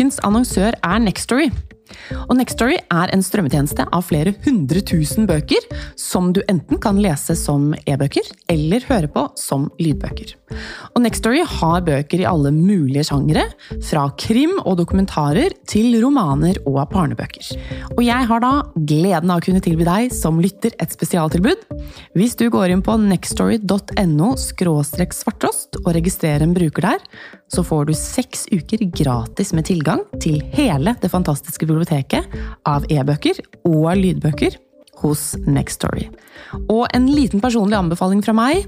ukens annonsør er Nextory. Og Nextory er en strømmetjeneste av flere hundre tusen bøker, som du enten kan lese som e-bøker eller høre på som lydbøker. Og Nextory har bøker i alle mulige sjangere, fra krim og dokumentarer til romaner og barnebøker. Og jeg har da gleden av å kunne tilby deg som lytter et spesialtilbud. Hvis du går inn på nextory.no svartrost og registrerer en bruker der, så får du seks uker gratis med tilgang til hele det fantastiske biblioteket av e-bøker og lydbøker hos Nextory. Og en liten personlig anbefaling fra meg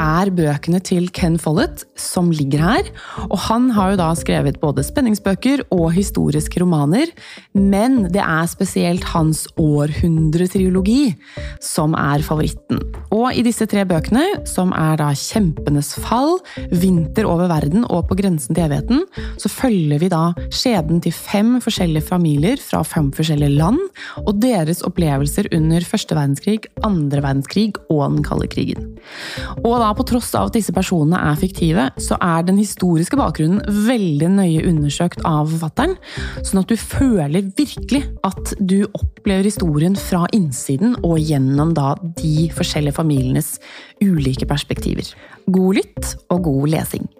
er bøkene til Ken Follett, som ligger her. Og han har jo da skrevet både spenningsbøker og historiske romaner, men det er spesielt hans århundretriologi som er favoritten. Og i disse tre bøkene, som er da Kjempenes fall, Vinter over verden og På grensen til evigheten, så følger vi da skjebnen til fem forskjellige familier fra fem forskjellige land, og deres opplevelser under første verdenskrig, andre verdenskrig og den kalde krigen. Og da på tross av at disse personene er fiktive, så er den historiske bakgrunnen veldig nøye undersøkt av forfatteren, sånn at du føler virkelig at du opplever historien fra innsiden og gjennom da de forskjellige familienes ulike perspektiver. God lytt og god lesing.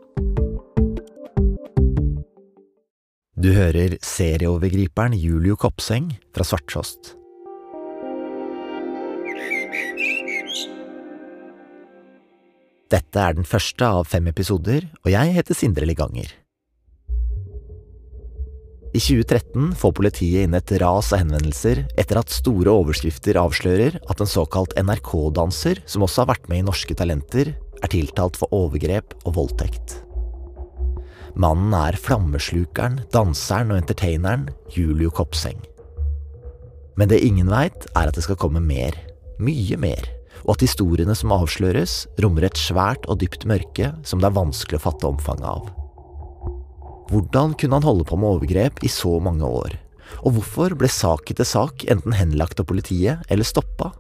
Du hører serieovergriperen Julio Kopseng fra Svarttrost. Dette er den første av fem episoder, og jeg heter Sindre Liganger. I 2013 får politiet inn et ras av henvendelser etter at store overskrifter avslører at en såkalt NRK-danser, som også har vært med i Norske Talenter, er tiltalt for overgrep og voldtekt. Mannen er flammeslukeren, danseren og entertaineren Julio Kopseng. Men det ingen veit, er at det skal komme mer. Mye mer og at historiene som avsløres, rommer et svært og dypt mørke som det er vanskelig å fatte omfanget av. Hvordan kunne han holde på med overgrep i så mange år, og hvorfor ble sak etter sak enten henlagt av politiet eller stoppa?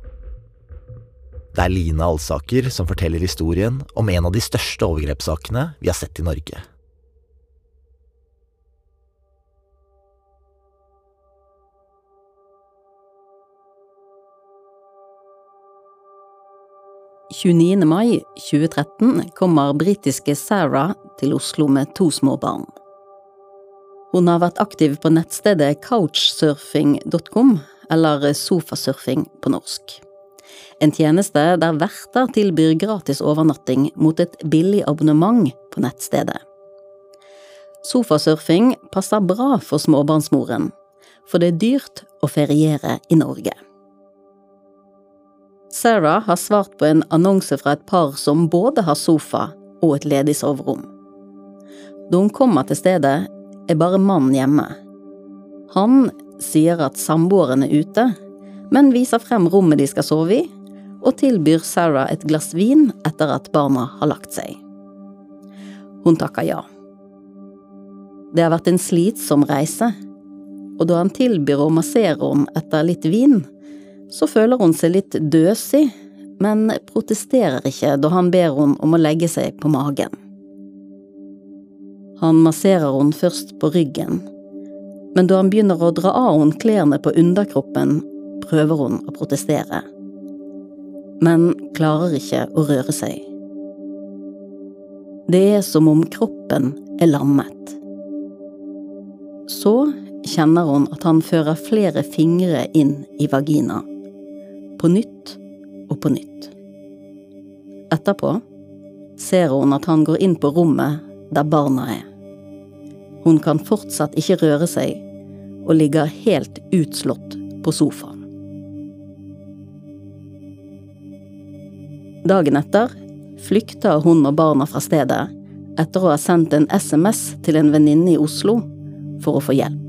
Det er Line Alsaker som forteller historien om en av de største overgrepssakene vi har sett i Norge. 29. mai 2013 kommer britiske Sarah til Oslo med to små barn. Hun har vært aktiv på nettstedet couchsurfing.com, eller sofasurfing på norsk. En tjeneste der verter tilbyr gratis overnatting mot et billig abonnement på nettstedet. Sofasurfing passer bra for småbarnsmoren, for det er dyrt å feriere i Norge. Sarah har svart på en annonse fra et par som både har sofa og et ledig soverom. Da hun kommer til stedet, er bare mannen hjemme. Han sier at samboeren er ute, men viser frem rommet de skal sove i, og tilbyr Sarah et glass vin etter at barna har lagt seg. Hun takker ja. Det har vært en slitsom reise, og da han tilbyr å massere om etter litt vin, så føler hun seg litt døsig, men protesterer ikke da han ber henne om å legge seg på magen. Han masserer henne først på ryggen, men da han begynner å dra av henne klærne på underkroppen, prøver hun å protestere. Men klarer ikke å røre seg. Det er som om kroppen er lammet. Så kjenner hun at han fører flere fingre inn i vagina på nytt og på nytt. Etterpå ser hun at han går inn på rommet der barna er. Hun kan fortsatt ikke røre seg og ligger helt utslått på sofaen. Dagen etter flykter hun og barna fra stedet etter å ha sendt en SMS til en venninne i Oslo for å få hjelp.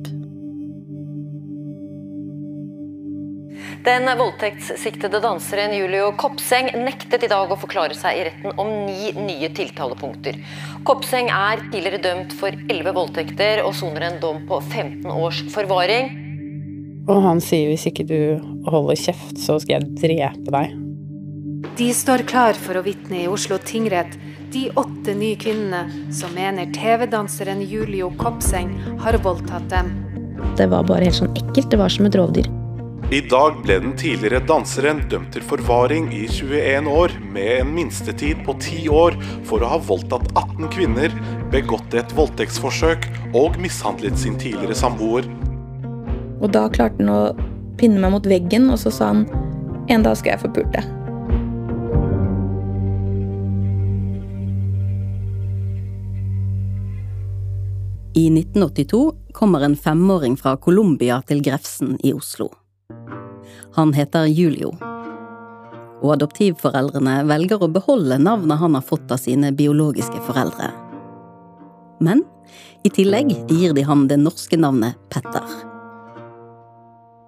Den voldtektssiktede danseren Julio Kopseng nektet i dag å forklare seg i retten om ni nye tiltalepunkter. Kopseng er tidligere dømt for elleve voldtekter og soner en dom på 15 års forvaring. Og han sier hvis ikke du holder kjeft, så skal jeg drepe deg. De står klar for å vitne i Oslo tingrett, de åtte nye kvinnene som mener TV-danseren Julio Kopseng har voldtatt dem. Det var bare helt sånn ekkelt. Det var som et rovdyr. I dag ble den tidligere danseren dømt til forvaring i 21 år, med en minstetid på 10 år for å ha voldtatt 18 kvinner, begått et voldtektsforsøk og mishandlet sin tidligere samboer. Og da klarte han å pinne meg mot veggen, og så sa han en dag skal jeg få pulte. I 1982 kommer en femåring fra Colombia til Grefsen i Oslo. Han heter Julio. Og adoptivforeldrene velger å beholde navnet han har fått av sine biologiske foreldre. Men i tillegg gir de ham det norske navnet Petter.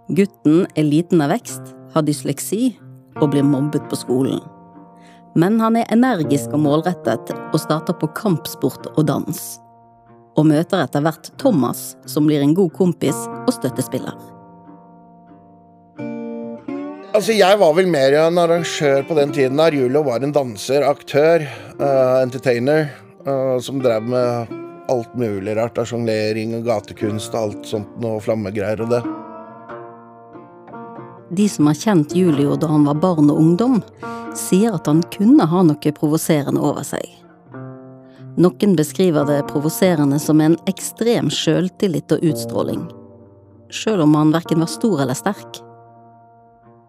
Gutten er liten av vekst, har dysleksi og blir mobbet på skolen. Men han er energisk og målrettet og starter på kampsport og dans. Og møter etter hvert Thomas, som blir en god kompis og støttespiller. Altså, Jeg var vel mer en arrangør på den tiden. der Julio var en danser, aktør, uh, entertainer, uh, som drev med alt mulig rart av sjonglering og gatekunst og alt sånt og flammegreier og det. De som har kjent Julio da han var barn og ungdom, sier at han kunne ha noe provoserende over seg. Noen beskriver det provoserende som en ekstrem sjøltillit og utstråling, sjøl om han verken var stor eller sterk.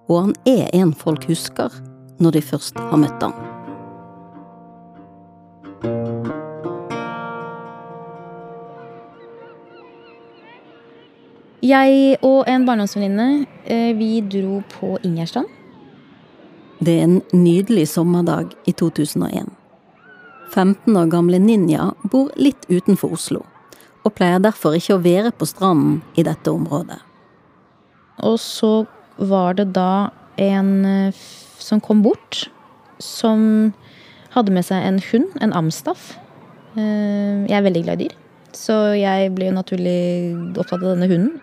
Og han er en folk husker når de først har møtt ham. Jeg og en barndomsvenninne, eh, vi dro på Ingerstrand. Det er en nydelig sommerdag i 2001. 15 år gamle Ninja bor litt utenfor Oslo, og pleier derfor ikke å være på stranden i dette området. Og så var det da en eh, som kom bort, som hadde med seg en hund, en amstaff. Eh, Jeg er veldig glad i dyr, så jeg ble jo naturlig opptatt av denne hunden.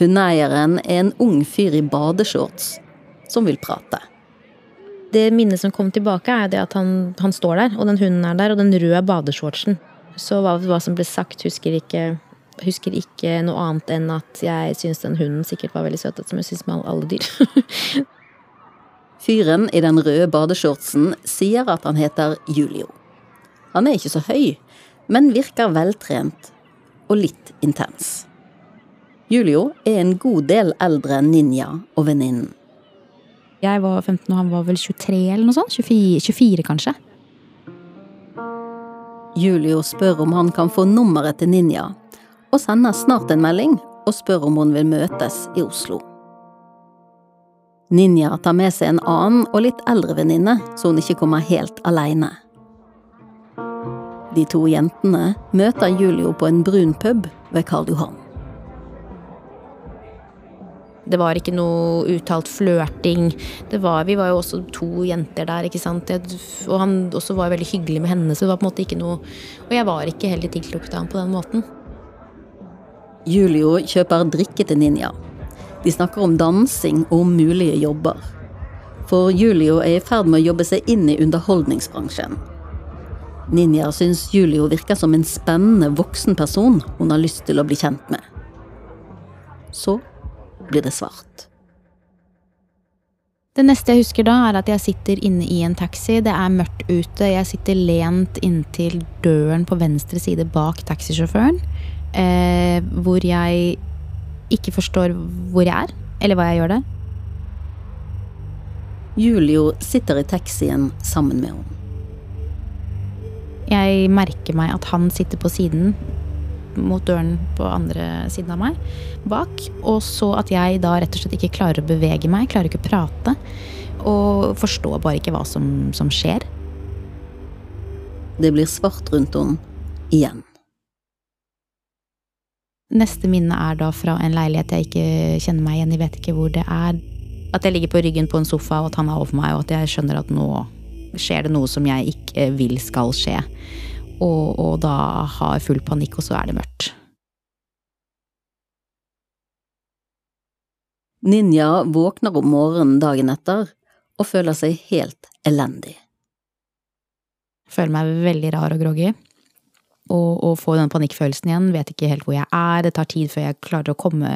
Hundeeieren er en ung fyr i badeshorts som vil prate. Det minnet som kom tilbake, er det at han, han står der, og den hunden er der, og den røde badeshortsen. Så hva, hva som ble sagt, husker ikke, husker ikke noe annet enn at jeg syns den hunden sikkert var veldig søt, som jeg syns med alle dyr. Fyren i den røde badeshortsen sier at han heter Julio. Han er ikke så høy, men virker veltrent og litt intens. Julio er en god del eldre enn Ninja og venninnen. Jeg var 15, og han var vel 23 eller noe sånt? 24, 24 kanskje? Julio spør om han kan få nummeret til Ninja, og sender snart en melding og spør om hun vil møtes i Oslo. Ninja tar med seg en annen og litt eldre venninne, så hun ikke kommer helt aleine. De to jentene møter Julio på en brun pub ved Karl Johan. Det var ikke noe uttalt flørting. Vi var jo også to jenter der, ikke sant. Og han også var veldig hyggelig med henne, så det var på en måte ikke noe Og jeg var ikke heller tiltrukket av ham på den måten. Julio kjøper drikke til Ninja. De snakker om dansing og om mulige jobber. For Julio er i ferd med å jobbe seg inn i underholdningsbransjen. Ninja syns Julio virker som en spennende voksen person hun har lyst til å bli kjent med. Så blir det svart. Det neste jeg husker da, er at jeg sitter inne i en taxi. Det er mørkt ute. Jeg sitter lent inntil døren på venstre side bak taxisjåføren. Eh, hvor jeg ikke forstår hvor jeg er, eller hva jeg gjør der. Julio sitter i taxien sammen med henne. Jeg merker meg at han sitter på siden mot døren på andre siden av meg, bak. Og så at jeg da rett og slett ikke klarer å bevege meg, klarer ikke å prate. Og forstår bare ikke hva som, som skjer. Det blir svart rundt henne igjen. Neste minne er da fra en leilighet jeg ikke kjenner meg igjen i, vet ikke hvor det er. At jeg ligger på ryggen på en sofa, og at han er over meg, og at jeg skjønner at nå skjer det noe som jeg ikke vil skal skje. Og, og da har jeg full panikk, og så er det mørkt. Ninja våkner om morgenen dagen etter og føler seg helt elendig. Føler meg veldig rar og groggy. Og, og får den panikkfølelsen igjen. Vet ikke helt hvor jeg er. Det tar tid før jeg klarer å komme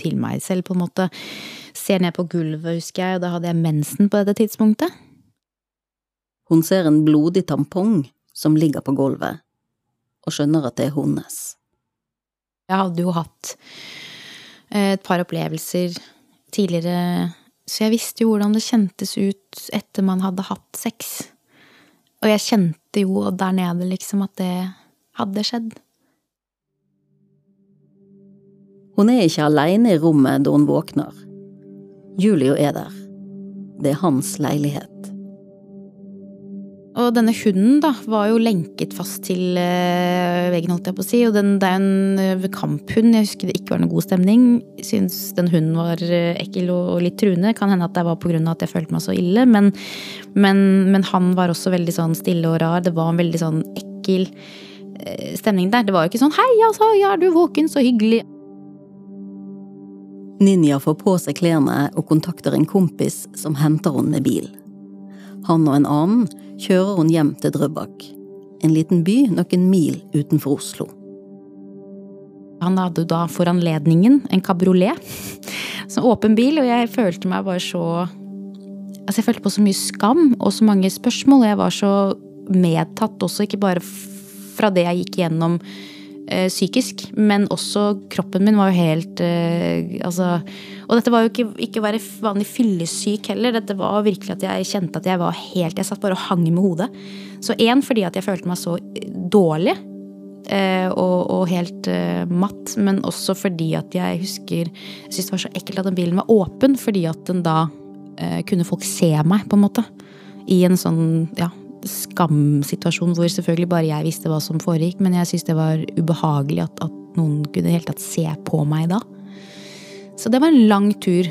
til meg selv, på en måte. Ser ned på gulvet, husker jeg, og da hadde jeg mensen på dette tidspunktet. Hun ser en blodig tampong som ligger på gulvet, og skjønner at det er hennes. Jeg hadde jo hatt eh, et par opplevelser tidligere, så jeg visste jo hvordan det kjentes ut etter man hadde hatt sex. Og jeg kjente jo der nede liksom at det hadde skjedd. Hun er ikke aleine i rommet da hun våkner. Julio er der. Det er hans leilighet. Og denne hunden da, var jo lenket fast til uh, veggen, holdt jeg på å si. Og den, det er en uh, kamphund. Jeg husker det ikke var noe god stemning. Syns den hunden var uh, ekkel og, og, litt truende. Kan hende at det var av at jeg følte meg så ille. Men, men, men, han var også veldig sånn stille og rar. Det var en veldig sånn ekkel stemning der. Det var jo ikke sånn 'hei, altså, ja, er du våken, så hyggelig'. Ninja får på seg klærne og kontakter en kompis som henter henne med bil. Han og en annen kjører hun hjem til Drøbak, en liten by noen mil utenfor Oslo. Han hadde da for anledningen en kabriolet, så åpen bil, og jeg følte meg bare så Altså, jeg følte på så mye skam og så mange spørsmål, og jeg var så medtatt også, ikke bare fra det jeg gikk gjennom eh, psykisk, men også kroppen min var jo helt eh, Altså Og dette var jo ikke, å være vanlig fyllesyk heller. Dette var virkelig at jeg kjente at jeg var helt Jeg satt bare og hang med hodet. Så én fordi at jeg følte meg så dårlig. Eh, og, og, helt uh, matt, men også fordi at jeg husker Jeg syntes det var så ekkelt at den bilen var åpen, fordi at den da uh, kunne folk se meg, på en måte. I en sånn, ja, skamsituasjon hvor selvfølgelig bare jeg visste hva som foregikk, men jeg syntes det var ubehagelig at, at noen kunne helt tatt se på meg da. Så det var en lang tur,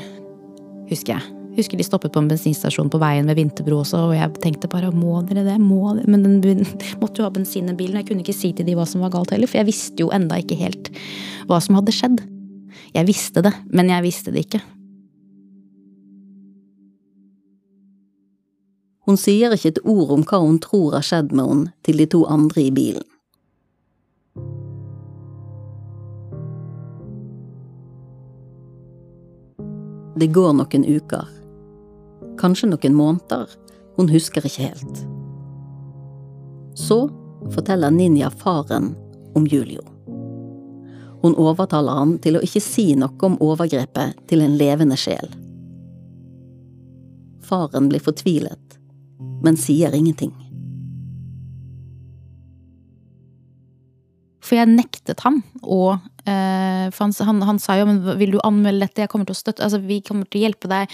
husker jeg. Husker de stoppet på en bensinstasjon på veien ved Vinterbro også, og jeg tenkte bare må dere det, må dere Men den måtte jo ha bensin i bilen, jeg kunne ikke si til de hva som var galt heller, for jeg visste jo enda ikke helt hva som hadde skjedd. Jeg visste det, men jeg visste det ikke. Hun sier ikke et ord om hva hun tror har skjedd med henne til de to andre i bilen. Det går noen uker. Kanskje noen måneder. Hun husker ikke helt. Så forteller Ninja faren om Julio. Hun overtaler han til å ikke si noe om overgrepet til en levende sjel. Faren blir fortvilet men sier ingenting. For jeg nektet ham, og eh, han, han, han, sa jo men vil du anmelde dette, jeg kommer til å støtte, altså vi kommer til å hjelpe deg.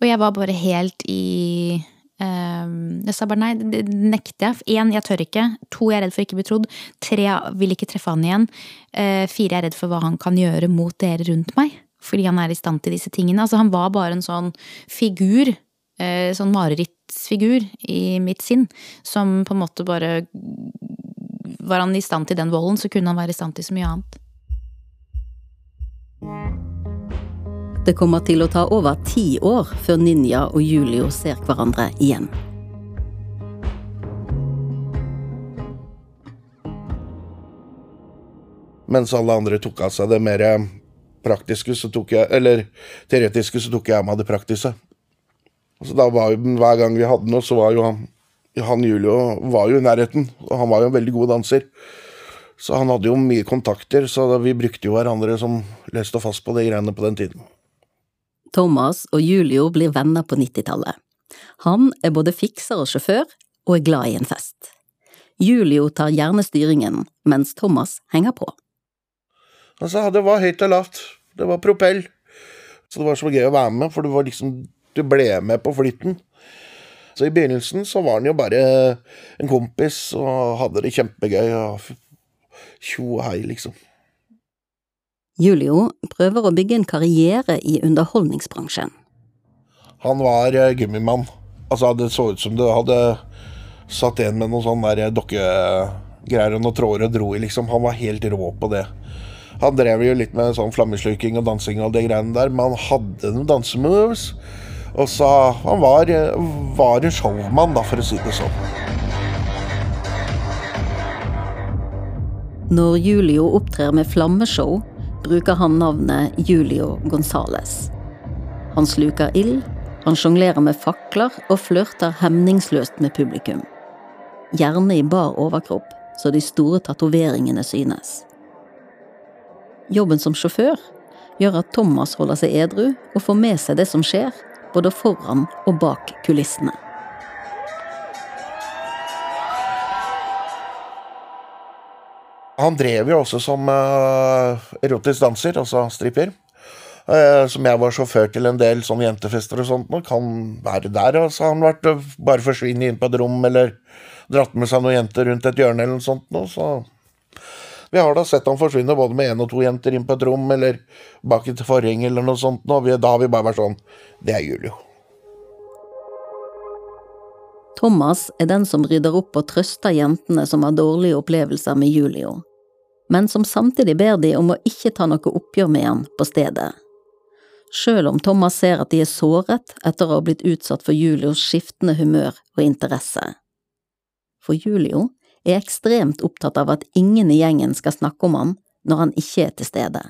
Og jeg var bare helt i eh, Jeg sa bare nei, det nekter jeg. Én, jeg tør ikke. To, jeg er redd for ikke å bli trodd. Tre, jeg vil ikke treffe han igjen. Uh, fire, jeg er redd for hva han kan gjøre mot dere rundt meg. Fordi han er i stand til disse tingene. Altså, han var bare en sånn figur sånn marerittsfigur i mitt sinn, som på en måte bare Var han i stand til den volden, så kunne han være i stand til så mye annet. Det kommer til å ta over ti år før Ninja og Julio ser hverandre igjen. Mens alle andre tok av seg det mer praktiske, så tok jeg Eller teoretiske, så tok jeg av meg det praktiske. Så da var jo, Hver gang vi hadde noe, så var jo han han Julio var jo i nærheten, og han var jo en veldig god danser. Så han hadde jo mye kontakter, så vi brukte jo hverandre som leste fast på de greiene på den tiden. Thomas og Julio blir venner på 90-tallet. Han er både fikser og sjåfør, og er glad i en fest. Julio tar gjerne styringen, mens Thomas henger på. Altså, det var høyt og lavt. Det var propell. Så det var så gøy å være med, for det var liksom du ble med på flytten. Så i begynnelsen så var han jo bare en kompis og hadde det kjempegøy og tjo og hei, liksom. Julio prøver å bygge en karriere i underholdningsbransjen. Han var uh, gummimann. Altså, det så ut som du hadde satt igjen med noen sånne dokkegreier og noen tråder og dro i, liksom. Han var helt rå på det. Han drev jo litt med sånn flammesluking og dansing og de greiene der, men han hadde noen dansemoves. Og så Han var, var en showmann, da, for å si det sånn. Når Julio opptrer med flammeshow, bruker han navnet Julio Gonzales. Han sluker ild, han sjonglerer med fakler og flørter hemningsløst med publikum. Gjerne i bar overkropp, så de store tatoveringene synes. Jobben som sjåfør gjør at Thomas holder seg edru og får med seg det som skjer, både foran og bak kulissene. Han drev jo også som uh, erotisk danser, altså stripper. Uh, som jeg var sjåfør til en del sånne jentefester og sånt. Og kan være der. Og så har han vært uh, bare forsvunnet inn på et rom eller dratt med seg noen jenter rundt et hjørne eller noe sånt. Nå, så vi har da sett han forsvinne både med én og to jenter inn på et rom, eller bak et forheng eller noe sånt. Og da har vi bare vært sånn Det er Julio. Thomas er den som rydder opp og trøster jentene som har dårlige opplevelser med Julio, men som samtidig ber de om å ikke ta noe oppgjør med han på stedet. Sjøl om Thomas ser at de er såret etter å ha blitt utsatt for Julios skiftende humør og interesse. For Julio er ekstremt opptatt av at ingen i gjengen skal snakke om han når han ikke er til stede.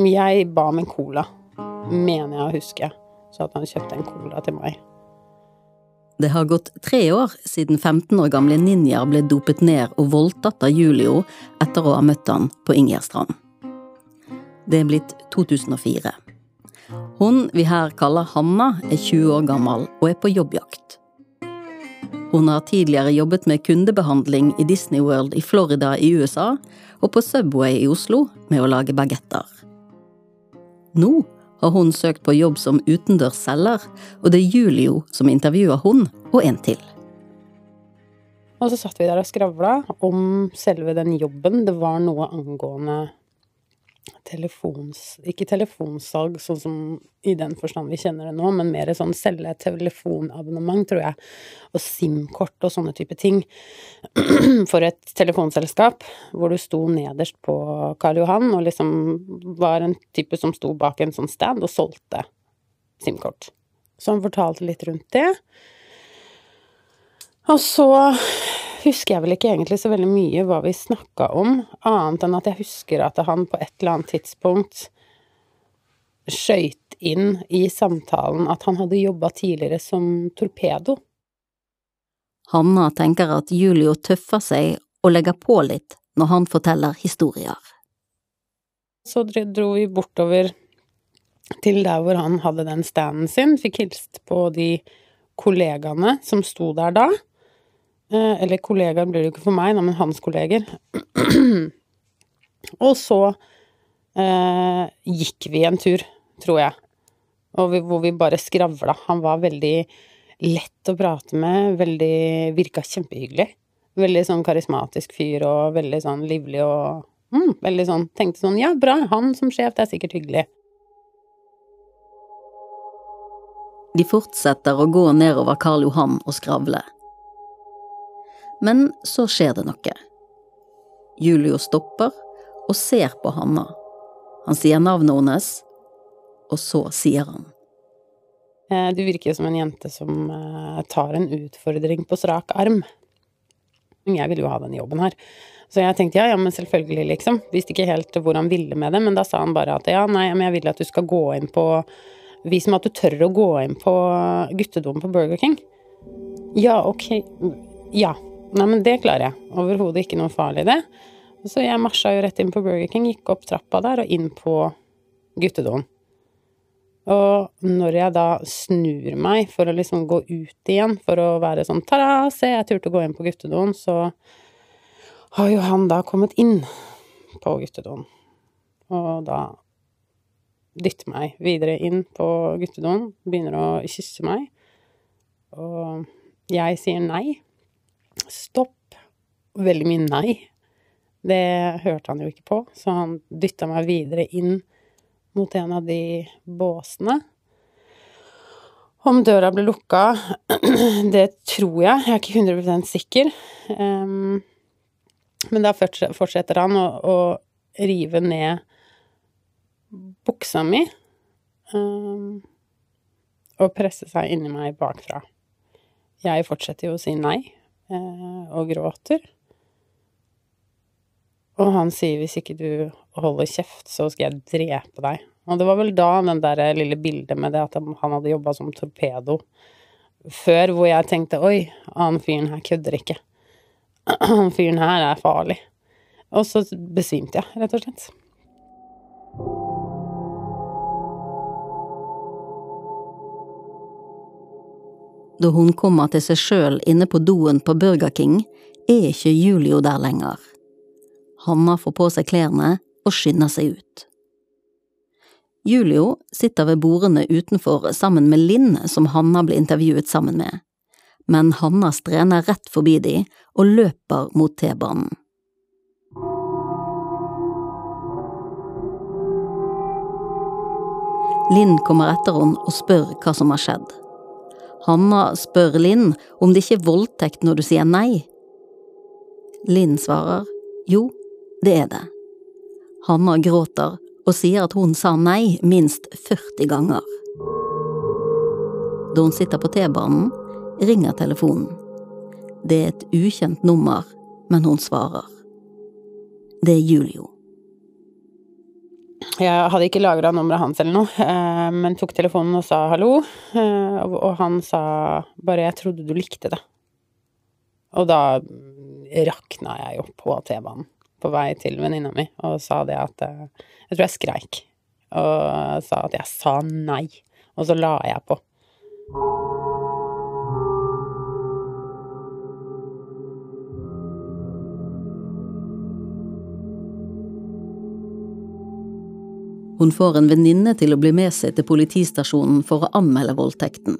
Jeg ba om en cola, mener jeg å huske, så at han kjøpte en cola til meg. Det har gått tre år siden 15 år gamle ninjaer ble dopet ned og voldtatt av Julio etter å ha møtt han på Ingjerdstrand. Det er blitt 2004. Hun vi her kaller Hanna, er 20 år gammel og er på jobbjakt. Hun har tidligere jobbet med kundebehandling i Disney World i Florida i USA og på Subway i Oslo med å lage bagetter. Nå har hun søkt på jobb som utendørsselger, og det er Julio som intervjuer hun og en til. Og så satt vi der og skravla om selve den jobben. Det var noe angående telefons... Ikke telefonsalg sånn som i den forstand vi kjenner det nå, men mer sånn selge telefonabonnement, tror jeg, og SIM-kort og sånne type ting for et telefonselskap, hvor du sto nederst på Karl Johan og liksom var en type som sto bak en sånn stand og solgte SIM-kort. Så han fortalte litt rundt det. Og så husker jeg vel ikke egentlig så veldig mye hva vi snakka om, annet enn at jeg husker at han på et eller annet tidspunkt skøyt inn i samtalen at han hadde jobba tidligere som torpedo. Hanna tenker at Julio tøffer seg og legger på litt når han forteller historier. Så dro vi bortover til der hvor han hadde den standen sin, fikk hilst på de kollegaene som sto der da. Eh, eller kollegaer blir det jo ikke for meg, men hans kolleger. Og så eh, gikk vi en tur, tror jeg, vi, hvor vi bare skravla. Han var veldig lett å prate med, veldig Virka kjempehyggelig. Veldig sånn karismatisk fyr og veldig sånn livlig og mm, Veldig sånn Tenkte sånn Ja, bra, han som sjef, det er sikkert hyggelig. De fortsetter å gå nedover Karl Johan og skravle. Men så skjer det noe. Julio stopper og ser på Hanna. Han sier navnet hennes, og så sier han. Eh, du virker som en jente som eh, tar en utfordring på strak arm. Jeg ville jo ha denne jobben her. Så jeg tenkte ja, ja, men selvfølgelig, liksom. Visste ikke helt hvor han ville med det, men da sa han bare at ja, nei, men jeg vil at du skal gå inn på Vis meg at du tør å gå inn på guttedomen på Burger King. Ja, ok. Ja. Nei, men det klarer jeg. Overhodet ikke noe farlig, det. Så jeg marsja jo rett inn på Burger King, gikk opp trappa der og inn på guttedoen. Og når jeg da snur meg for å liksom gå ut igjen, for å være sånn ta-da, se, jeg turte å gå inn på guttedoen, så har jo han da kommet inn på guttedoen. Og da dytter meg videre inn på guttedoen, begynner å kysse meg. Og jeg sier nei stopp. Veldig mye nei. Det hørte han jo ikke på, så han dytta meg videre inn mot en av de båsene. Om døra ble lukka, det tror jeg. Jeg er ikke 100 sikker. Men da fortsetter han å, rive ned buksa mi og presse seg inni meg bakfra. Jeg fortsetter jo å si nei, og gråter. Og han sier hvis ikke du holder kjeft, så skal jeg drepe deg. Og det var vel da den der lille bildet med det at han hadde jobba som torpedo før, hvor jeg tenkte oi, han fyren her kødder ikke. Han fyren her er farlig. Og så besvimte jeg, rett og slett. Da hun kommer til seg sjøl inne på doen på Burger King, er ikke Julio der lenger. Hanna får på seg klærne og skynder seg ut. Julio sitter ved bordene utenfor sammen med Linn, som Hanna ble intervjuet sammen med, men Hanna strener rett forbi de og løper mot T-banen. Linn kommer etter henne og spør hva som har skjedd. Hanna spør Linn om det ikke er voldtekt når du sier nei. Linn svarer jo, det er det. Hanna gråter og sier at hun sa nei minst 40 ganger. Da hun sitter på T-banen, ringer telefonen. Det er et ukjent nummer, men hun svarer. Det er Julio. Jeg hadde ikke lagra nummeret hans eller noe, eh, men tok telefonen og sa hallo. Eh, og han sa bare 'jeg trodde du likte det'. Og da rakna jeg jo på T-banen på vei til venninna mi og sa det at eh, Jeg tror jeg skreik og sa at jeg sa nei, og så la jeg på. Hun får en venninne til å bli med seg til politistasjonen for å anmelde voldtekten.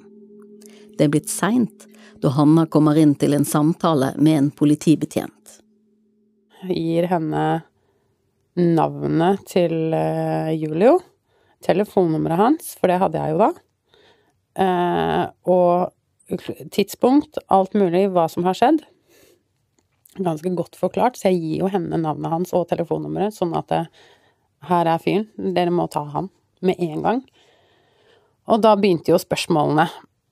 Det er blitt seint da Hanna kommer inn til en samtale med en politibetjent. Jeg gir henne navnet til uh, Julio, telefonnummeret hans, for det hadde jeg jo da, uh, og tidspunkt, alt mulig, hva som har skjedd. Ganske godt forklart, så jeg gir jo henne navnet hans og telefonnummeret, sånn at det, her er fyren, dere må ta han med en gang. Og da begynte jo spørsmålene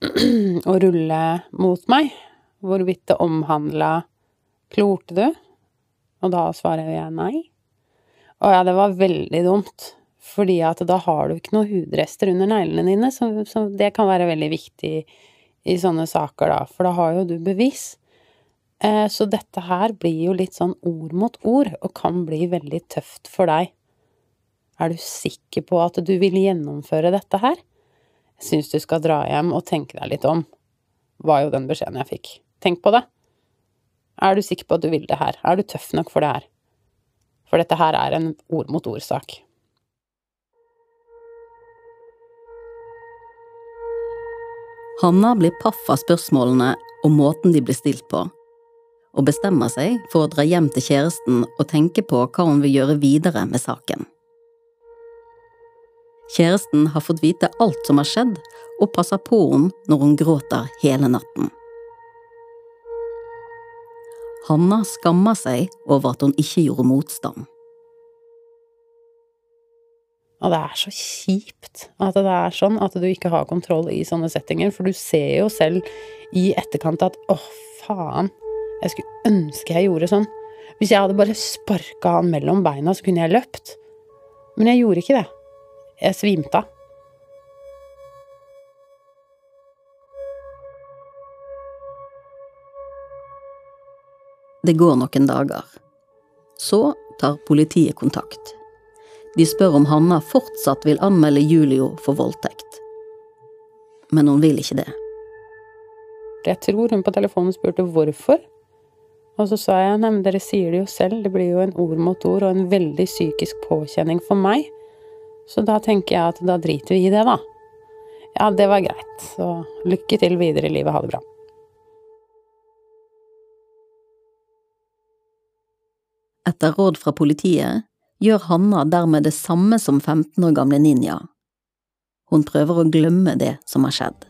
å rulle mot meg, hvorvidt det omhandla Klorte du? Og da svarer jeg nei. Og ja, det var veldig dumt, fordi at da har du ikke noen hudrester under neglene dine, så, så det kan være veldig viktig i sånne saker, da, for da har jo du bevis. Eh, så dette her blir jo litt sånn ord mot ord, og kan bli veldig tøft for deg. Er du sikker på at du vil gjennomføre dette her? Jeg syns du skal dra hjem og tenke deg litt om, var jo den beskjeden jeg fikk. Tenk på det. Er du sikker på at du vil det her? Er du tøff nok for det her? For dette her er en ord mot ord-sak. Hanna blir paff av spørsmålene og måten de blir stilt på, og bestemmer seg for å dra hjem til kjæresten og tenke på hva hun vil gjøre videre med saken. Kjæresten har fått vite alt som har skjedd, og passer på henne når hun gråter hele natten. Hanna skammer seg over at hun ikke gjorde motstand. Og det er så kjipt at det er sånn, at du ikke har kontroll i sånne settinger, for du ser jo selv i etterkant at åh, faen, jeg skulle ønske jeg gjorde sånn. Hvis jeg hadde bare sparka han mellom beina, så kunne jeg løpt. Men jeg gjorde ikke det. Jeg svimte av. Det går noen dager. Så tar politiet kontakt. De spør om Hanna fortsatt vil anmelde Julio for voldtekt. Men hun vil ikke det. Jeg tror hun på telefonen spurte hvorfor. Og så sa jeg nei, men dere sier det jo selv, det blir jo en ord mot ord og en veldig psykisk påkjenning for meg. Så da tenker jeg at da driter vi i det, da. Ja, det var greit. Så lykke til videre i livet. Ha det bra. Etter råd fra politiet gjør Hanna dermed det samme som 15 år gamle Ninja. Hun prøver å glemme det som har skjedd.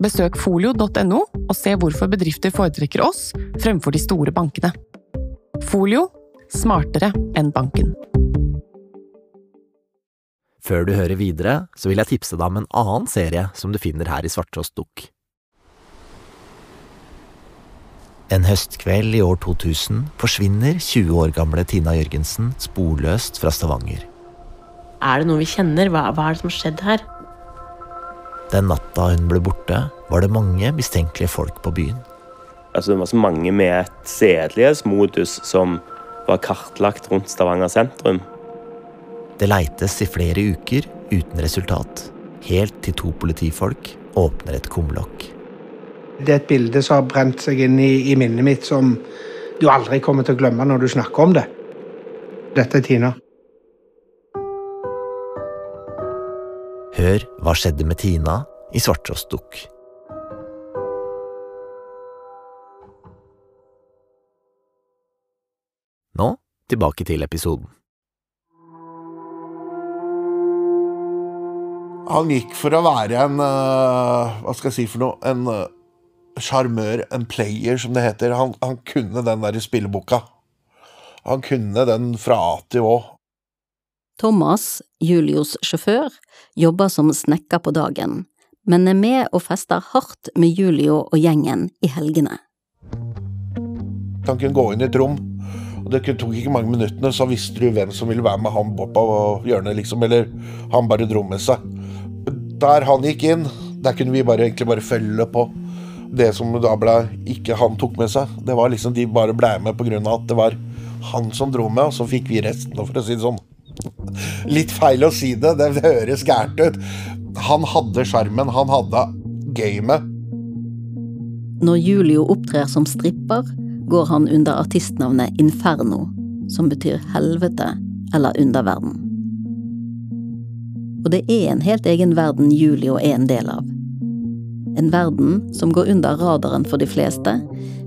Besøk folio.no og se hvorfor bedrifter foretrekker oss fremfor de store bankene. Folio smartere enn banken. Før du hører videre, så vil jeg tipse deg om en annen serie som du finner her i Svarttrost Dukk. En høstkveld i år 2000 forsvinner 20 år gamle Tina Jørgensen sporløst fra Stavanger. Er det noe vi kjenner? Hva, hva er det som har skjedd her? Den natta hun ble borte, var det mange mistenkelige folk på byen. Altså, det var så mange med et sedelighetsmodus som var kartlagt rundt Stavanger sentrum. Det leites i flere uker uten resultat, helt til to politifolk åpner et kumlokk. Det er et bilde som har brent seg inn i, i minnet mitt som du aldri kommer til å glemme når du snakker om det. Dette er Tina. Hør hva skjedde med Tina i Svarttrost Dukk. Nå tilbake til episoden. Han gikk for å være en uh, Hva skal jeg si for noe? En sjarmør, uh, en player, som det heter. Han, han kunne den der spilleboka. Han kunne den fra A til Å. Thomas, Julios sjåfør, jobber som snekker på dagen, men er med og fester hardt med Julio og gjengen i helgene. Han kunne gå inn i et rom, og det tok ikke mange minuttene, så visste du hvem som ville være med han på hjørnet, liksom, eller han bare dro med seg. Der han gikk inn, der kunne vi bare, egentlig bare følge på. Det som da ble ikke han tok med seg, det var liksom de bare ble med av at det var han som dro med, og så fikk vi resten, for å si det sånn. Litt feil å si det, det høres gærent ut. Han hadde sjarmen, han hadde gamet. Når Julio opptrer som stripper, går han under artistnavnet Inferno, som betyr helvete eller underverden. Og det er en helt egen verden Julio er en del av. En verden som går under radaren for de fleste,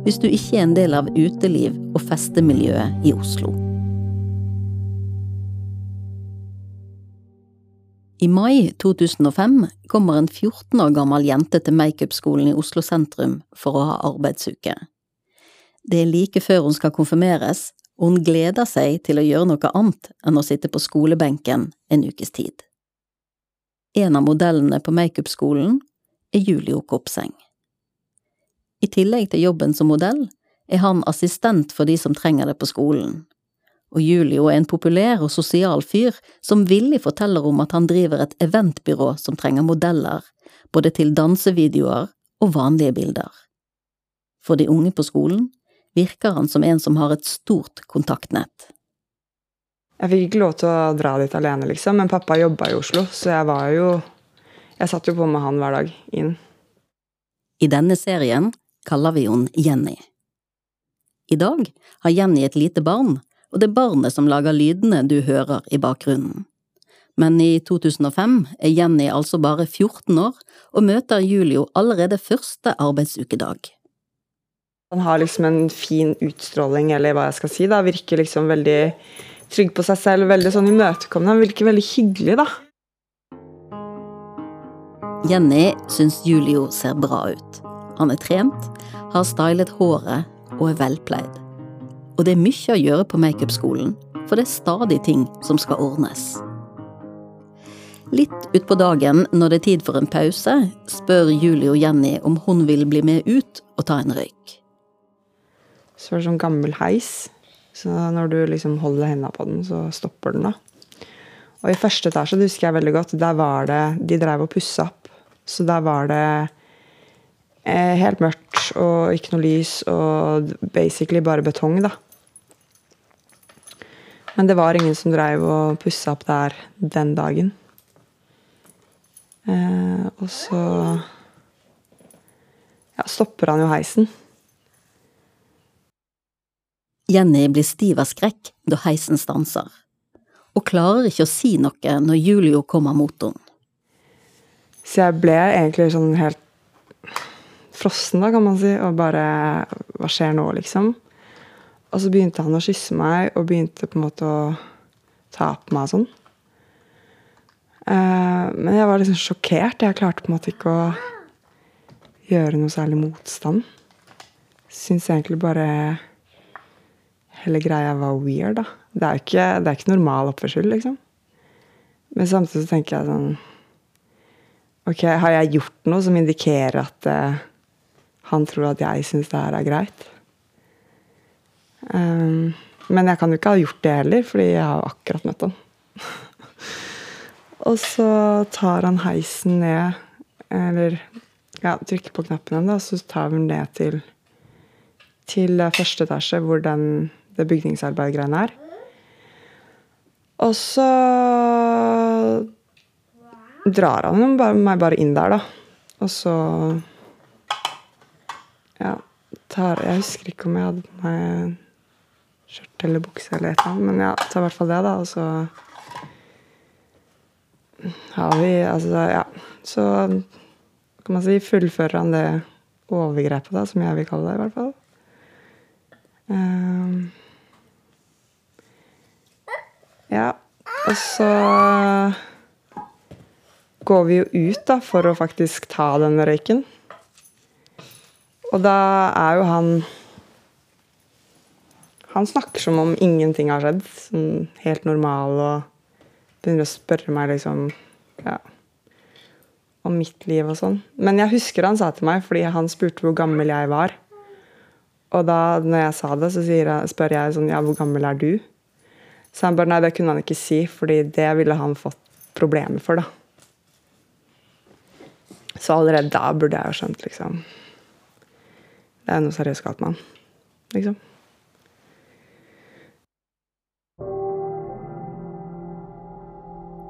hvis du ikke er en del av uteliv- og festemiljøet i Oslo. I mai 2005 kommer en 14 år gammel jente til makeupskolen i Oslo sentrum for å ha arbeidsuke. Det er like før hun skal konfirmeres, og hun gleder seg til å gjøre noe annet enn å sitte på skolebenken en ukes tid. En av modellene på makeupskolen er Julio Kopseng. I tillegg til jobben som modell er han assistent for de som trenger det på skolen, og Julio er en populær og sosial fyr som villig forteller om at han driver et eventbyrå som trenger modeller, både til dansevideoer og vanlige bilder. For de unge på skolen virker han som en som har et stort kontaktnett. Jeg fikk ikke lov til å dra dit alene, liksom, men pappa jobba i Oslo, så jeg var jo Jeg satt jo på med han hver dag inn. I denne serien kaller vi hun Jenny. I dag har Jenny et lite barn, og det er barnet som lager lydene du hører i bakgrunnen. Men i 2005 er Jenny altså bare 14 år og møter Julio allerede første arbeidsukedag. Han har liksom en fin utstråling, eller hva jeg skal si, da. Virker liksom veldig trygg på seg selv, veldig sånn imøtekommende. Han virker veldig hyggelig, da. Jenny syns Julio ser bra ut. Han er trent, har stylet håret og er velpleid. Og det er mye å gjøre på makeupskolen, for det er stadig ting som skal ordnes. Litt utpå dagen, når det er tid for en pause, spør Julie og Jenny om hun vil bli med ut og ta en røyk. Så er det sånn gammel heis, så når du liksom holder hendene på den, så stopper den, da. Og i første etasje, det husker jeg veldig godt, der var det De drev og pussa opp. Så der var det eh, helt mørkt og ikke noe lys og basically bare betong, da. Men det var ingen som dreiv og pussa opp der den dagen. Eh, og så ja, stopper han jo heisen. Jenny blir stiv av skrekk da heisen stanser, og klarer ikke å si noe når Julio kommer mot henne. Så jeg ble egentlig sånn helt frossen, da, kan man si, og bare Hva skjer nå, liksom? Og så begynte han å kysse meg, og begynte på en måte å ta på meg og sånn. Eh, men jeg var liksom sjokkert. Jeg klarte på en måte ikke å gjøre noe særlig motstand. Syns egentlig bare hele greia var weird, da. Det er ikke, det er ikke normal oppførsel, liksom. Men samtidig så tenker jeg sånn Ok, har jeg gjort noe som indikerer at uh, han tror at jeg syns det her er greit? Um, men jeg kan jo ikke ha gjort det heller, fordi jeg har akkurat møtt han. og så tar han heisen ned, eller ja, trykker på knappen igjen, da, så tar vi den ned til, til første etasje, hvor den, det bygningsarbeidgreiene er. Og så drar han meg bare inn der, da. Og så Ja, tar Jeg husker ikke om jeg hadde på meg eller bukse eller et eller annet, men ja, ta i hvert fall det, da. Og så har vi Altså, ja. Så kan man si fullfører han det overgrepet, da, som jeg vil kalle det, i hvert fall. Um, ja. Og så går vi jo ut da, for å faktisk ta den røyken. Og da er jo han Han snakker som om ingenting har skjedd. Sånn helt normal og begynner å spørre meg liksom ja, om mitt liv og sånn. Men jeg husker han sa til meg, fordi han spurte hvor gammel jeg var. Og da når jeg sa det, så jeg, spør jeg sånn Ja, hvor gammel er du? Så han bare Nei, det kunne han ikke si, fordi det ville han fått problemer for, da. Så allerede da burde jeg jo skjønt, liksom Det er noe seriøst galt med han. Liksom.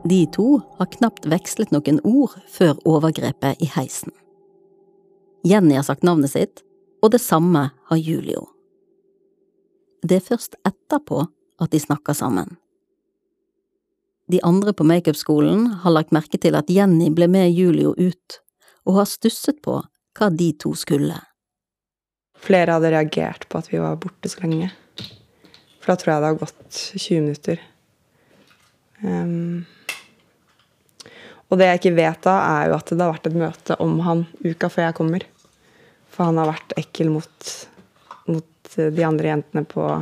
De to har knapt vekslet noen ord før overgrepet i heisen. Jenny har sagt navnet sitt, og det samme har Julio. Det er først etterpå at de snakker sammen. De andre på makeupskolen har lagt merke til at Jenny ble med Julio ut, og har stusset på hva de to skulle. Flere hadde reagert på at vi var borte så lenge. For da tror jeg det har gått 20 minutter. Um, og det jeg ikke vet da, er jo at det har vært et møte om han uka før jeg kommer. For han har vært ekkel mot, mot de andre jentene på en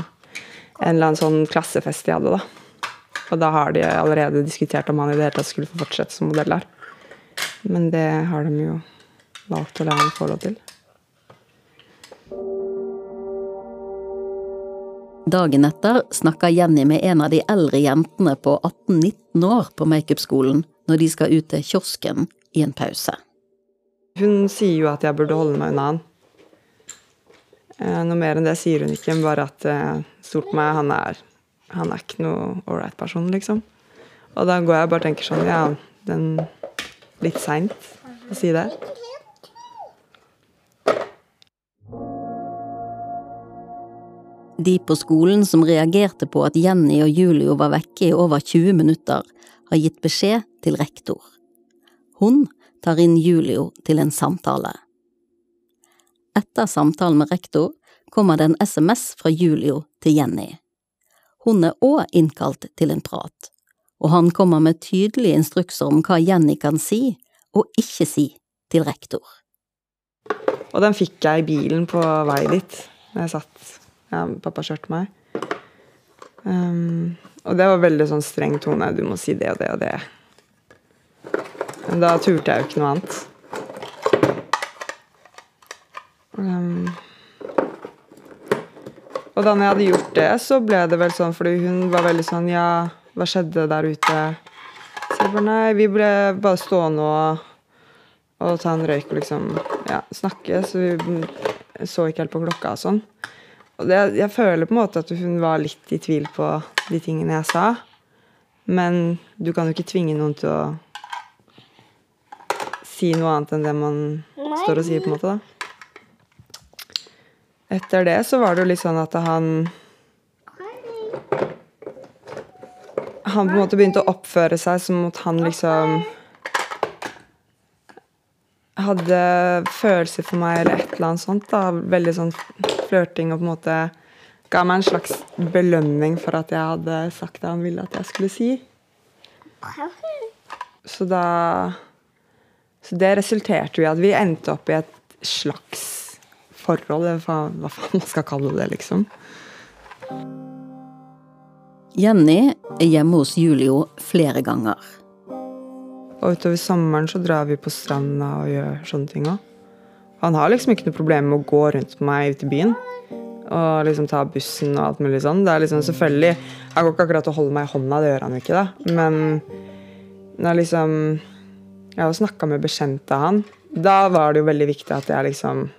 eller annen sånn klassefest de hadde, da. Og da har de allerede diskutert om han i det hele tatt skulle få fortsette som modell her. Men det har de jo valgt å la han få lov til. Dagen etter snakka Jenny med en av de eldre jentene på 18-19 år på makeupskolen når de skal ut til kiosken i en pause. Hun sier jo at jeg burde holde meg unna han. Eh, noe mer enn det sier hun ikke, bare at stol stort på meg, han er, han er ikke noe ålreit person, liksom. Og da går jeg og bare tenker sånn, ja, den Litt seint å si det. De på skolen som reagerte på at Jenny og Julio var vekke i over 20 minutter, har gitt beskjed til rektor. Hun tar inn Julio til en samtale. Etter samtalen med rektor kommer det en SMS fra Julio til Jenny. Hun er òg innkalt til en prat, og han kommer med tydelige instrukser om hva Jenny kan si og ikke si til rektor. Og den fikk jeg i bilen på vei dit, jeg satt ja, Pappa kjørte meg. Um, og det var veldig sånn streng tone. Du må si det og det og det. Men da turte jeg jo ikke noe annet. Um, og da jeg hadde gjort det, så ble det vel sånn fordi hun var veldig sånn Ja, hva skjedde der ute? Så jeg bare Nei, vi ble bare stående og, og ta en røyk og liksom ja, snakke. Så vi så ikke helt på klokka og sånn. Det, jeg føler på en måte at hun var litt i tvil på de tingene jeg sa. Men du kan jo ikke tvinge noen til å si noe annet enn det man står og sier, på en måte, da. etter det så var det jo litt sånn at han Han på en måte begynte å oppføre seg som at han liksom hadde følelser for meg eller et eller annet sånt. da, Veldig sånn flørting og på en måte ga meg en slags belønning for at jeg hadde sagt det han ville at jeg skulle si. Så da Så det resulterte jo i at vi endte opp i et slags forhold, hva, hva faen man skal kalle det, liksom. Jenny er hjemme hos Julio flere ganger. Og utover sommeren så drar vi på stranda og gjør sånne ting òg. Han har liksom ikke noe problem med å gå rundt meg ute i byen. Og liksom ta bussen og alt mulig sånn. Det er liksom selvfølgelig Jeg går ikke akkurat og holder meg i hånda, det gjør han jo ikke, da. Men når liksom Jeg har snakka med bekjente av han. Da var det jo veldig viktig at jeg liksom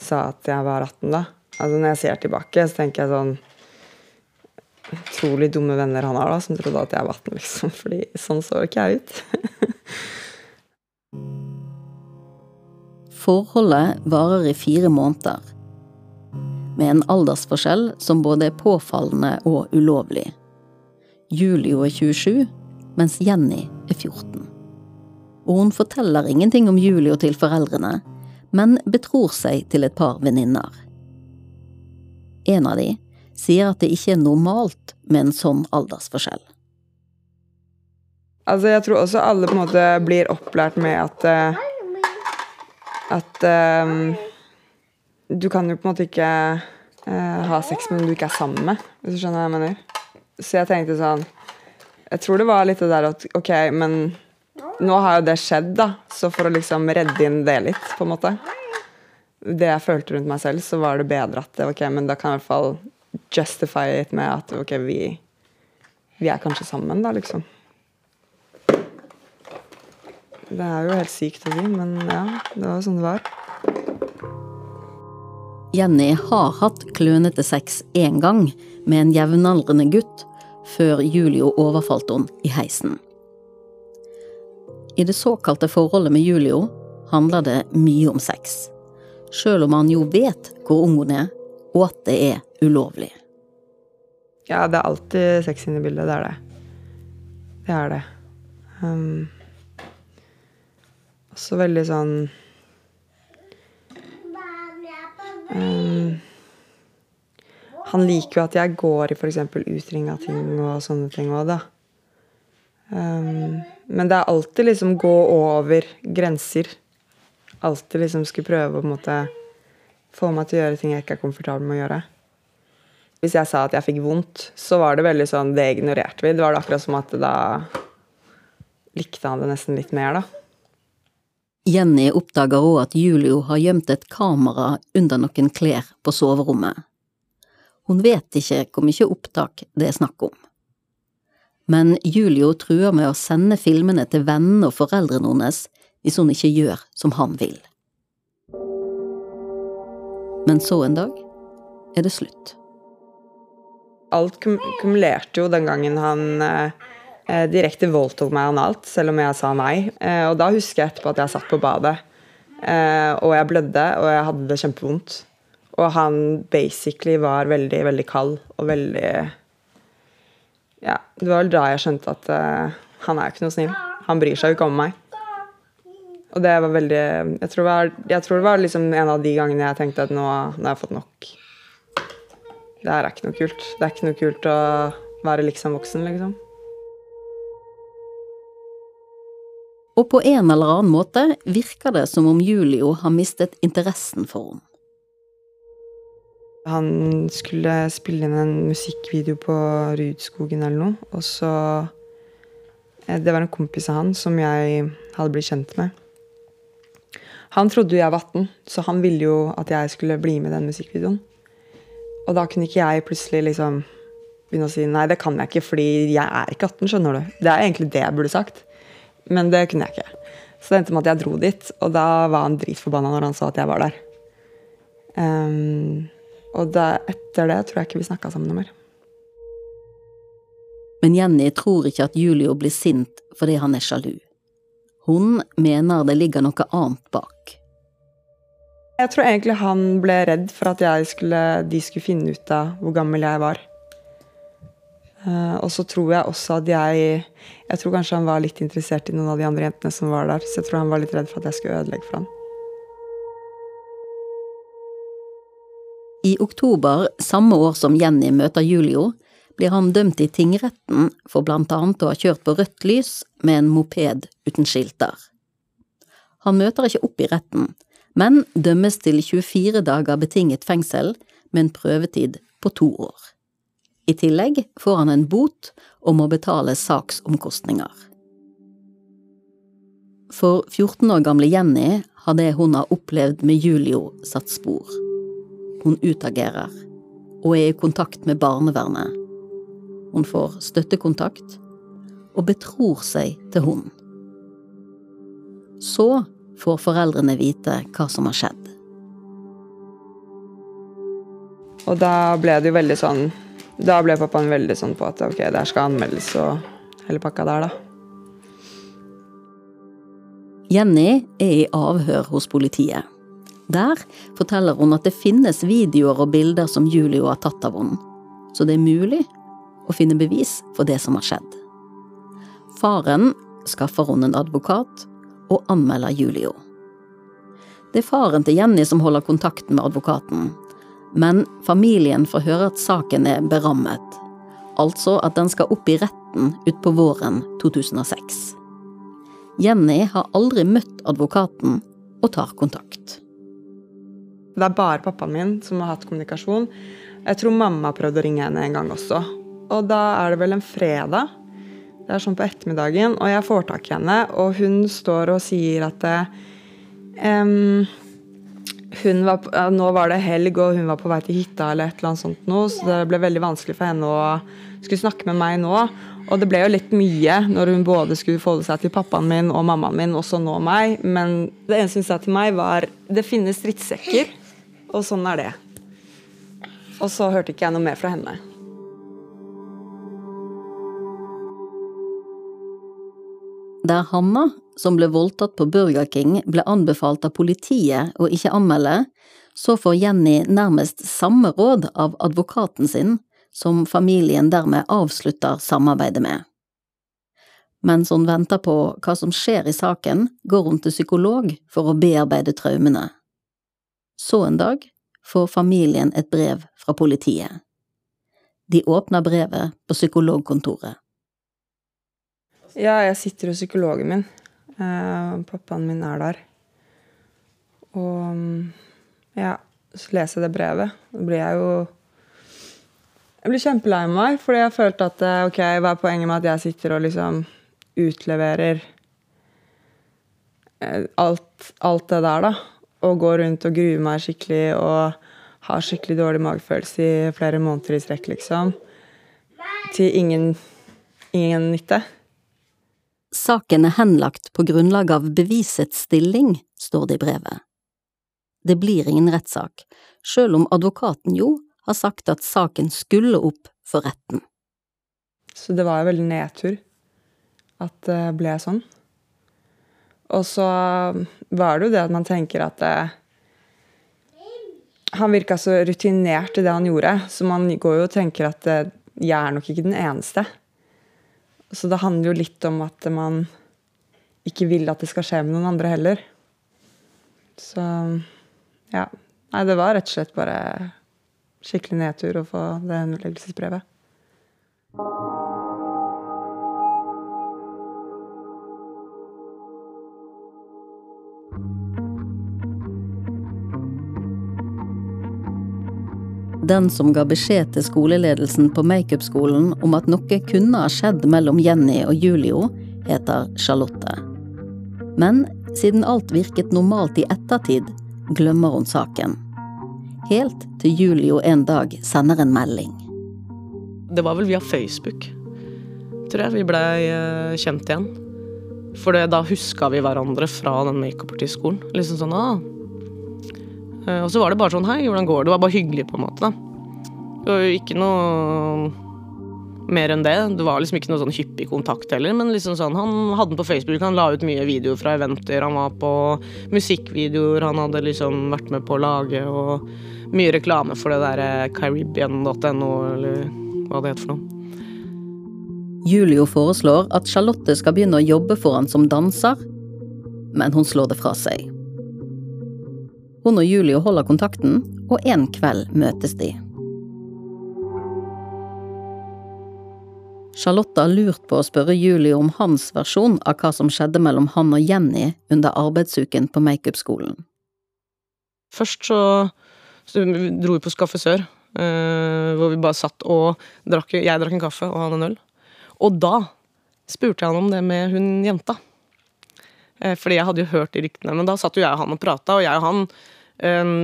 sa at jeg var 18, da. Altså Når jeg ser tilbake, så tenker jeg sånn utrolig dumme venner han har, da, som trodde at jeg var 18, liksom. Fordi sånn så ikke jeg ut. Forholdet varer i fire måneder, med en aldersforskjell som både er påfallende og ulovlig. Julio er 27, mens Jenny er 14. Og hun forteller ingenting om Julio til foreldrene, men betror seg til et par venninner. En av de sier at det ikke er normalt med en sånn aldersforskjell. Altså, jeg tror også alle på en måte blir opplært med at eh, At um, du kan jo på en måte ikke uh, ha sex med noen du ikke er sammen med, hvis du skjønner hva jeg mener. Så jeg tenkte sånn Jeg tror det var litt det der at ok, men nå har jo det skjedd, da. Så for å liksom redde inn det litt, på en måte Det jeg følte rundt meg selv, så var det bedre at ok, men da kan jeg i hvert fall justify it med at ok, vi, vi er kanskje sammen, da, liksom. Det er jo helt sykt å si, men ja, det var sånn det var. Jenny har hatt klønete sex én gang med en jevnaldrende gutt, før Julio overfalt henne i heisen. I det såkalte forholdet med Julio handler det mye om sex, sjøl om han jo vet hvor ung hun er, og at det er ulovlig. Ja, det er alltid sex inne i bildet. Det er det. Det er det. Um, også veldig sånn um, Han liker jo at jeg går i f.eks. utring av ting og sånne ting òg, da. Um, men det er alltid liksom gå over grenser. Alltid liksom skulle prøve å på en måte få meg til å gjøre ting jeg ikke er komfortabel med å gjøre. Hvis jeg sa at jeg fikk vondt, så var det veldig sånn Det ignorerte vi. Det var det akkurat som at da likte han det nesten litt mer, da. Jenny oppdager òg at Julio har gjemt et kamera under noen klær på soverommet. Hun vet ikke hvor mye opptak det er snakk om. Men Julio truer med å sende filmene til vennene og foreldrene hennes hvis hun ikke gjør som han vil. Men så en dag er det slutt. Alt kumulerte jo den gangen han eh, direkte voldtok meg analt, selv om jeg sa nei. Eh, og da husker jeg etterpå at jeg satt på badet, eh, og jeg blødde, og jeg hadde det kjempevondt. Og han basically var veldig, veldig kald og veldig Ja, det var vel da jeg skjønte at uh, han er ikke noe snill. Han bryr seg jo ikke om meg. Og det var veldig Jeg tror det var, tror det var liksom en av de gangene jeg tenkte at nå, nå har jeg fått nok. Det her er ikke noe kult. Det er ikke noe kult å være liksom voksen, liksom. Og på en eller annen måte virker det som om Julio har mistet interessen for henne. Han skulle spille inn en musikkvideo på Rudskogen eller noe, og så Det var en kompis av han som jeg hadde blitt kjent med. Han trodde jo jeg var 18, så han ville jo at jeg skulle bli med i den musikkvideoen. Og da kunne ikke jeg plutselig liksom begynne å si nei, det kan jeg ikke, fordi jeg er ikke 18, skjønner du. Det er egentlig det jeg burde sagt. Men det kunne jeg ikke. Så det endte med at jeg dro dit, og da var han dritforbanna når han så at jeg var der. Um, og da, etter det tror jeg ikke vi snakka sammen noe mer. Men Jenny tror ikke at Julio blir sint fordi han er sjalu. Hun mener det ligger noe annet bak. Jeg tror egentlig han ble redd for at skulle, de skulle finne ut av hvor gammel jeg var. Uh, og så tror jeg også at jeg Jeg tror kanskje han var litt interessert i noen av de andre jentene som var der, så jeg tror han var litt redd for at jeg skulle ødelegge for han. I oktober samme år som Jenny møter Julio, blir han dømt i tingretten for blant annet å ha kjørt på rødt lys med en moped uten skilter. Han møter ikke opp i retten, men dømmes til 24 dager betinget fengsel med en prøvetid på to år. I tillegg får han en bot og må betale saksomkostninger. For 14 år gamle Jenny har det hun har opplevd med Julio, satt spor. Hun utagerer og er i kontakt med barnevernet. Hun får støttekontakt og betror seg til hun. Så får foreldrene vite hva som har skjedd. Og da ble det jo veldig sånn Da ble pappaen veldig sånn på at ok, der skal anmeldes og hele pakka der, da. Jenny er i avhør hos politiet. Der forteller hun at det finnes videoer og bilder som Julio har tatt av henne, så det er mulig å finne bevis for det som har skjedd. Faren skaffer hun en advokat og anmelder Julio. Det er faren til Jenny som holder kontakten med advokaten, men familien får høre at saken er berammet, altså at den skal opp i retten utpå våren 2006. Jenny har aldri møtt advokaten og tar kontakt. Det er bare pappaen min som har hatt kommunikasjon. Jeg tror mamma prøvde å ringe henne en gang også. Og da er det vel en fredag. Det er sånn på ettermiddagen, og jeg får tak i henne, og hun står og sier at um, var, Nå var det helg, og hun var på vei til hytta eller et eller annet sånt noe, så det ble veldig vanskelig for henne å skulle snakke med meg nå. Og det ble jo litt mye når hun både skulle forholde seg til pappaen min og mammaen min, og så nå meg. Men det eneste hun sa til meg, var det finnes drittsekker, og sånn er det. Og så hørte ikke jeg noe mer fra henne. Der Hanna, som ble voldtatt på Burger King, ble anbefalt av politiet å ikke anmelde, så får Jenny nærmest samme råd av advokaten sin, som familien dermed avslutter samarbeidet med. Mens hun venter på hva som skjer i saken, går hun til psykolog for å bearbeide traumene. Så en dag får familien et brev fra politiet. De åpner brevet på psykologkontoret. Ja, jeg sitter hos psykologen min. Uh, pappaen min er der. Og ja, så leser jeg det brevet. Da blir jeg jo Jeg blir kjempelei meg, fordi jeg følte at eh, ok, hva er poenget med at jeg sitter og liksom utleverer eh, alt, alt det der, da? Og går rundt og gruer meg skikkelig og har skikkelig dårlig magefølelse i flere måneder i strekk, liksom. Til ingen, ingen nytte. Saken er henlagt på grunnlag av bevisets stilling, står det i brevet. Det blir ingen rettssak, sjøl om advokaten jo har sagt at saken skulle opp for retten. Så det var jo veldig nedtur at det ble sånn. Og så var det jo det at man tenker at det, Han virka så rutinert i det han gjorde, så man går jo og tenker at det, jeg er nok ikke den eneste. Så det handler jo litt om at man ikke vil at det skal skje med noen andre heller. Så ja. Nei, det var rett og slett bare skikkelig nedtur å få det henleggelsesbrevet. Den som ga beskjed til skoleledelsen på makeupskolen om at noe kunne ha skjedd mellom Jenny og Julio, heter Charlotte. Men siden alt virket normalt i ettertid, glemmer hun saken. Helt til Julio en dag sender en melding. Det var vel via Facebook, tror jeg vi blei eh, kjent igjen. For da huska vi hverandre fra den makeupartistskolen. Liksom sånn ah, og så var det bare sånn Hei, hvordan går det? Det var bare hyggelig, på en måte. da. Jo ikke noe mer enn det. Det var liksom ikke noe sånn hyppig kontakt heller, men liksom sånn, han hadde den på Facebook. Han la ut mye videoer fra eventer. Han var på musikkvideoer han hadde liksom vært med på å lage, og mye reklame for det derre caribbean.no, eller hva det heter for noe. Julio foreslår at Charlotte skal begynne å jobbe for han som danser, men hun slår det fra seg. Hun og Julio holder kontakten, og en kveld møtes de. Charlotte har lurt på å spørre Julio om hans versjon av hva som skjedde mellom han og Jenny under arbeidsuken på makeupskolen. Først så, så dro vi på Skaffe Sør, eh, hvor vi bare satt og drakk Jeg drakk en kaffe og han en øl. Og da spurte jeg han om det med hun jenta. Eh, fordi jeg hadde jo hørt de ryktene. Men da satt jo jeg og han og prata, og jeg og han eh,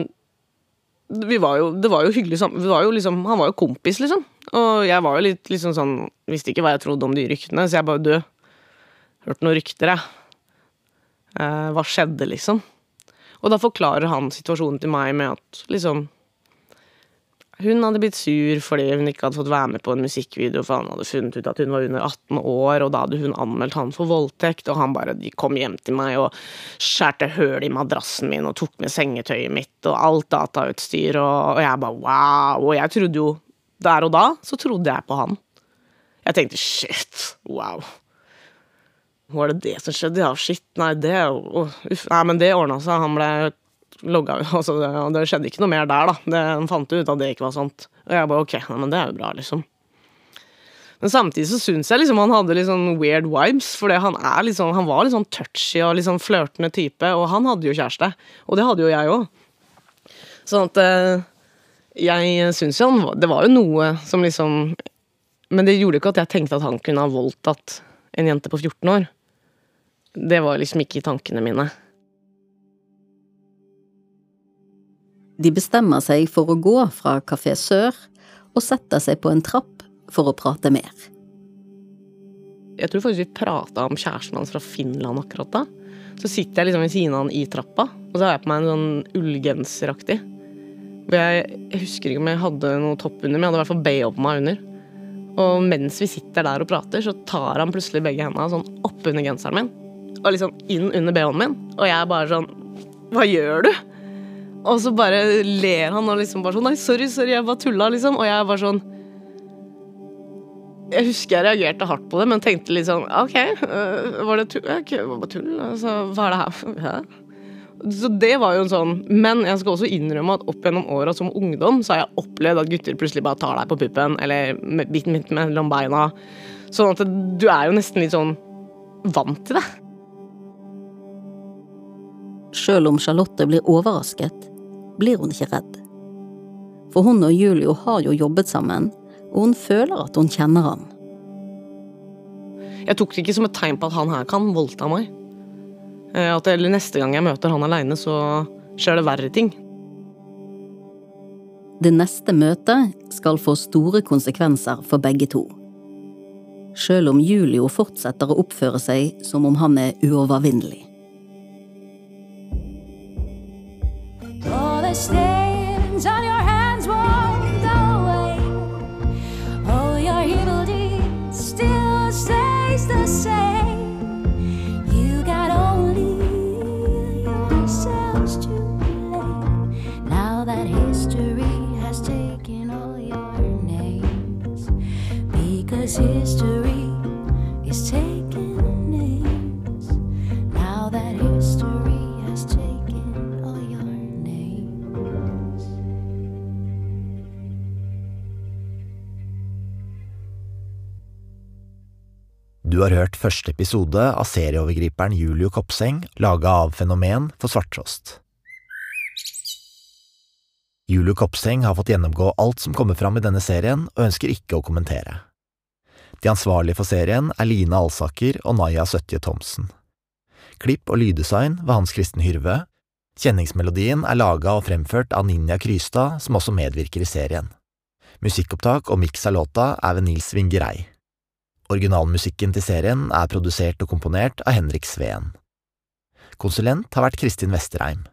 vi var jo, Det var jo hyggelig sammen. Liksom, han var jo kompis, liksom. Og jeg var jo litt liksom sånn Visste ikke hva jeg trodde om de ryktene, så jeg bare Du, hørte noen rykter, jeg. Eh, hva skjedde, liksom? Og da forklarer han situasjonen til meg med at liksom hun hadde blitt sur fordi hun ikke hadde fått være med på en musikkvideo, for han hadde funnet ut at hun var under 18 år, og da hadde hun anmeldt han for voldtekt, og han bare de kom hjem til meg og skjærte høl i madrassen min og tok med sengetøyet mitt og alt datautstyr, og, og jeg bare wow. Og jeg trodde jo Der og da så trodde jeg på han. Jeg tenkte shit, wow. Var det det som skjedde? Ja, shit, nei, det Uff. Nei, men det ordna seg. Han ble logga. Altså, det, skjedde ikke noe mer der, da. Det, han fant ut at det ikke var sant. Og jeg bare ok, nei, men det er jo bra, liksom. Men samtidig så syns jeg liksom han hadde litt sånn weird vibes, for han, liksom, han var litt sånn touchy og litt sånn flørtende type, og han hadde jo kjæreste. Og det hadde jo jeg òg. Sånn at eh, jeg syns jo han Det var jo noe som liksom Men det gjorde ikke at jeg tenkte at han kunne ha voldtatt en jente på 14 år. Det var liksom ikke i tankene mine. De bestemmer seg for å gå fra Kafé Sør og setter seg på en trapp for å prate mer. Jeg tror faktisk vi prata om kjæresten hans fra Finland akkurat da. Så sitter jeg liksom ved siden av han i trappa, og så har jeg på meg en sånn ullgenseraktig. Jeg, husker ikke om jeg hadde noe topp under, men jeg hadde i hvert fall BH på meg under. Og mens vi sitter der og prater, så tar han plutselig begge hendene sånn opp under genseren min. Og liksom inn under BH-en min. Og jeg er bare sånn Hva gjør du? Og så bare ler han og liksom bare sånn Nei, sorry, sorry, jeg bare tulla, liksom. Og jeg bare sånn Jeg husker jeg reagerte hardt på det, men tenkte litt sånn OK, øh, var det tull? Okay, var bare tull. Altså, hva er det her ja. Så det var jo en sånn Men jeg skal også innrømme at opp gjennom åra som ungdom så har jeg opplevd at gutter plutselig bare tar deg på puppen eller midt mellom beina. Sånn at du er jo nesten litt sånn vant til det. Sjøl om Charlotte blir overrasket, blir hun ikke redd. For hun og Julio har jo jobbet sammen, og hun føler at hun kjenner han. Jeg tok det ikke som et tegn på at han her kan voldta meg. Eh, at eller neste gang jeg møter han aleine, så skjer det verre ting. Det neste møtet skal få store konsekvenser for begge to. Sjøl om Julio fortsetter å oppføre seg som om han er uovervinnelig. Stains on your hands won't go away. All your evil deeds still stays the same. You got only yourselves to blame. Now that history has taken all your names, because history Du har hørt første episode av serieovergriperen Julio Kopseng, laga av Fenomen for Svarttrost. Julio Kopseng har fått gjennomgå alt som kommer fram i denne serien, og ønsker ikke å kommentere. De ansvarlige for serien er Line Alsaker og Naya Søtje Thomsen. Klipp og lyddesign var Hans Kristen Hyrve. Kjenningsmelodien er laga og fremført av Ninja Krystad, som også medvirker i serien. Musikkopptak og miks av låta er ved Nils Vingerei. Originalmusikken til serien er produsert og komponert av Henrik Sveen. Konsulent har vært Kristin Vesterheim.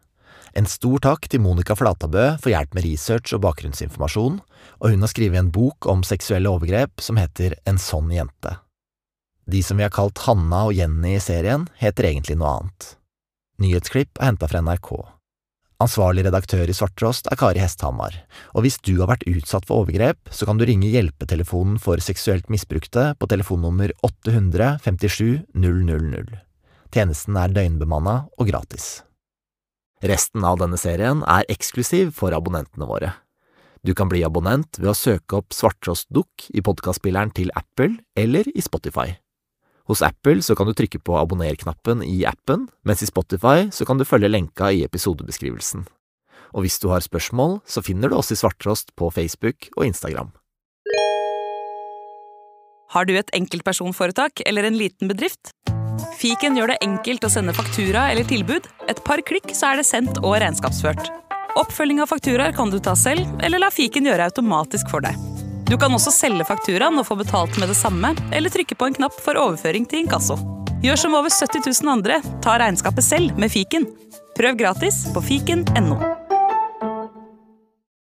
En stor takk til Monica Flatabø for hjelp med research og bakgrunnsinformasjon, og hun har skrevet en bok om seksuelle overgrep som heter En sånn jente. De som vi har kalt Hanna og Jenny i serien, heter egentlig noe annet. Nyhetsklipp er henta fra NRK. Ansvarlig redaktør i Svarttrost er Kari Hesthamar, og hvis du har vært utsatt for overgrep, så kan du ringe hjelpetelefonen for seksuelt misbrukte på telefonnummer 800 57 000. Tjenesten er døgnbemanna og gratis. Resten av denne serien er eksklusiv for abonnentene våre. Du kan bli abonnent ved å søke opp Svarttrost Dukk i podkastspilleren til Apple eller i Spotify. Hos Apple så kan du trykke på abonner-knappen i appen, mens i Spotify så kan du følge lenka i episodebeskrivelsen. Og hvis du har spørsmål, så finner du oss i Svarttrost på Facebook og Instagram. Har du et enkeltpersonforetak eller en liten bedrift? Fiken gjør det enkelt å sende faktura eller tilbud. Et par klikk, så er det sendt og regnskapsført. Oppfølging av fakturaer kan du ta selv, eller la fiken gjøre automatisk for deg. Du kan også selge fakturaen og få betalt med det samme, eller trykke på en knapp for overføring til inkasso. Gjør som over 70 000 andre, ta regnskapet selv med fiken. Prøv gratis på fiken.no.